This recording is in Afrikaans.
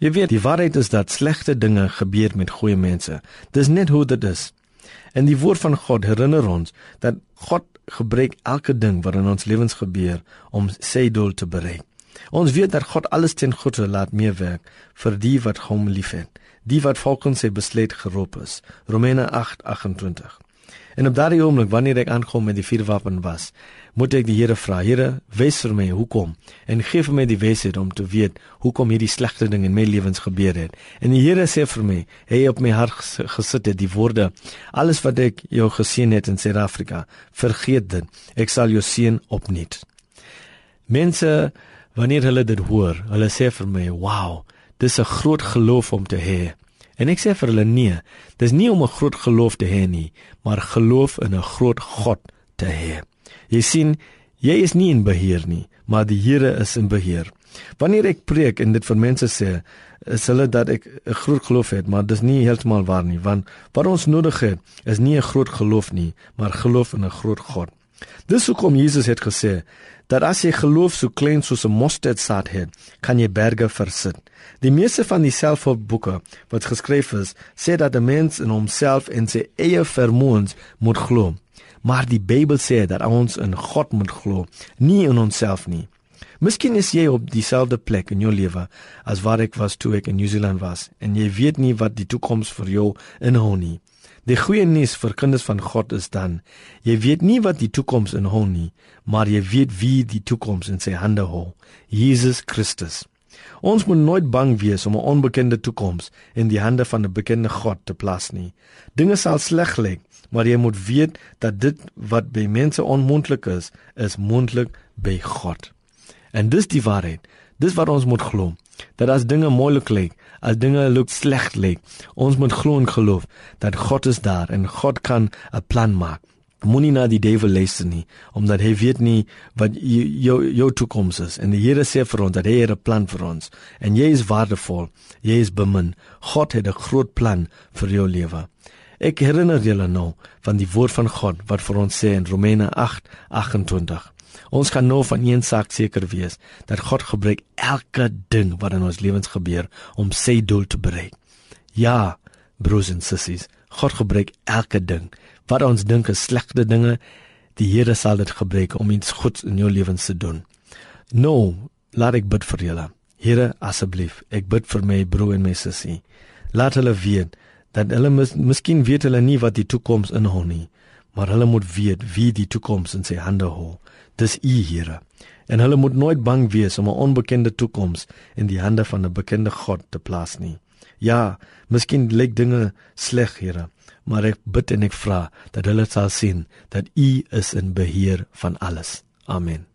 Jy weet, die waarheid is dat slegte dinge gebeur met goeie mense. Dis net hoe dit is. En die woord van God herinner ons dat God gebruik elke ding wat in ons lewens gebeur om sy doel te bereik. Ons weet dat God alles ten goeie laat meewerk vir die wat hom liefhet, die wat volgens sy besluit geroep is. Romeine 8:28. En op daardie oomblik wanneer ek aankom met die vier wapen was, moet ek die Here vra, Here, wys vir my hoekom en gee vir my die wysheid om te weet hoekom hierdie slegte ding in my lewens gebeur het. En die Here sê vir my, hy op my hart gesit het die woorde, alles wat ek jou gesien het in Suid-Afrika, vergeet dit. Ek sal jou seën opnuut. Mense wanneer hulle dit hoor, hulle sê vir my, "Wow, dis 'n groot geloof om te hê." En ek sê vir hulle, "Nee, dis nie om 'n groot geloof te hê nie, maar geloof in 'n groot God te hê." Jy sien, jy is nie in beheer nie, maar die Here is in beheer. Wanneer ek preek en dit vir mense sê, is hulle dat ek 'n groot geloof het, maar dis nie heeltemal waar nie, want wat ons nodig het is nie 'n groot geloof nie, maar geloof in 'n groot God. Dis hoekom Jesus het gesê dat as jy geloof so klein soos 'n mosterdsaad het, kan jy berge versit. Die meeste van die selfhelpboeke wat geskryf is, sê dat 'n mens in homself en sy eie vermoëns moet glo. Maar die Bybel sê dat ons in God moet glo, nie in onsself nie. Miskien is jy op dieselfde plek in jou lewe as waar ek was toe ek in New Zealand was en jy weet nie wat die toekoms vir jou inhou nie. Die goeie nuus vir kinders van God is dan jy weet nie wat die toekoms inhou nie, maar jy weet wie die toekoms in sy hande hou. Jesus Christus. Ons moet nooit bang wees om 'n onbekende toekoms in die hande van 'n bekende God te plaas nie. Dinge sal sleg lyk, maar jy moet weet dat dit wat by mense onmoontlik is, is moontlik by God. En dis die waarheid. Dis wat ons moet glo. Dat as dinge moeilik lyk, as dinge lyk sleg lyk, ons moet glo en geloof dat God is daar en God kan 'n plan maak. Moenie na die duiwel luister nie, omdat hy weet nie wat jou jou toekoms is. En die Here sê vir ons dat hy het 'n plan vir ons en jy is waardevol. Jy is bemin. God het 'n groot plan vir jou lewe. Ek herinner julle nou van die woord van God wat vir ons sê in Romeine 8:28. Ons kan nou van een saak seker wees dat God gebruik elke ding wat in ons lewens gebeur om sy doel te bereik. Ja, broers en sissies, God gebruik elke ding wat ons dink is slegte dinge, die Here sal dit gebruik om iets goeds in jou lewens te doen. Nou, laat ek bid vir julle. Here, asseblief, ek bid vir my broer en my sussie. Laat hulle weet dat hulle mis, miskien weet hulle nie wat die toekoms inhou nie, maar hulle moet weet wie die toekoms in sy hande hou. Dis U, Here. En hulle moet nooit bang wees om 'n onbekende toekoms in die hande van 'n bekende God te plaas nie. Ja, miskien lyk dinge sleg, Here, maar ek bid en ek vra dat hulle sal sien dat U is in beheer van alles. Amen.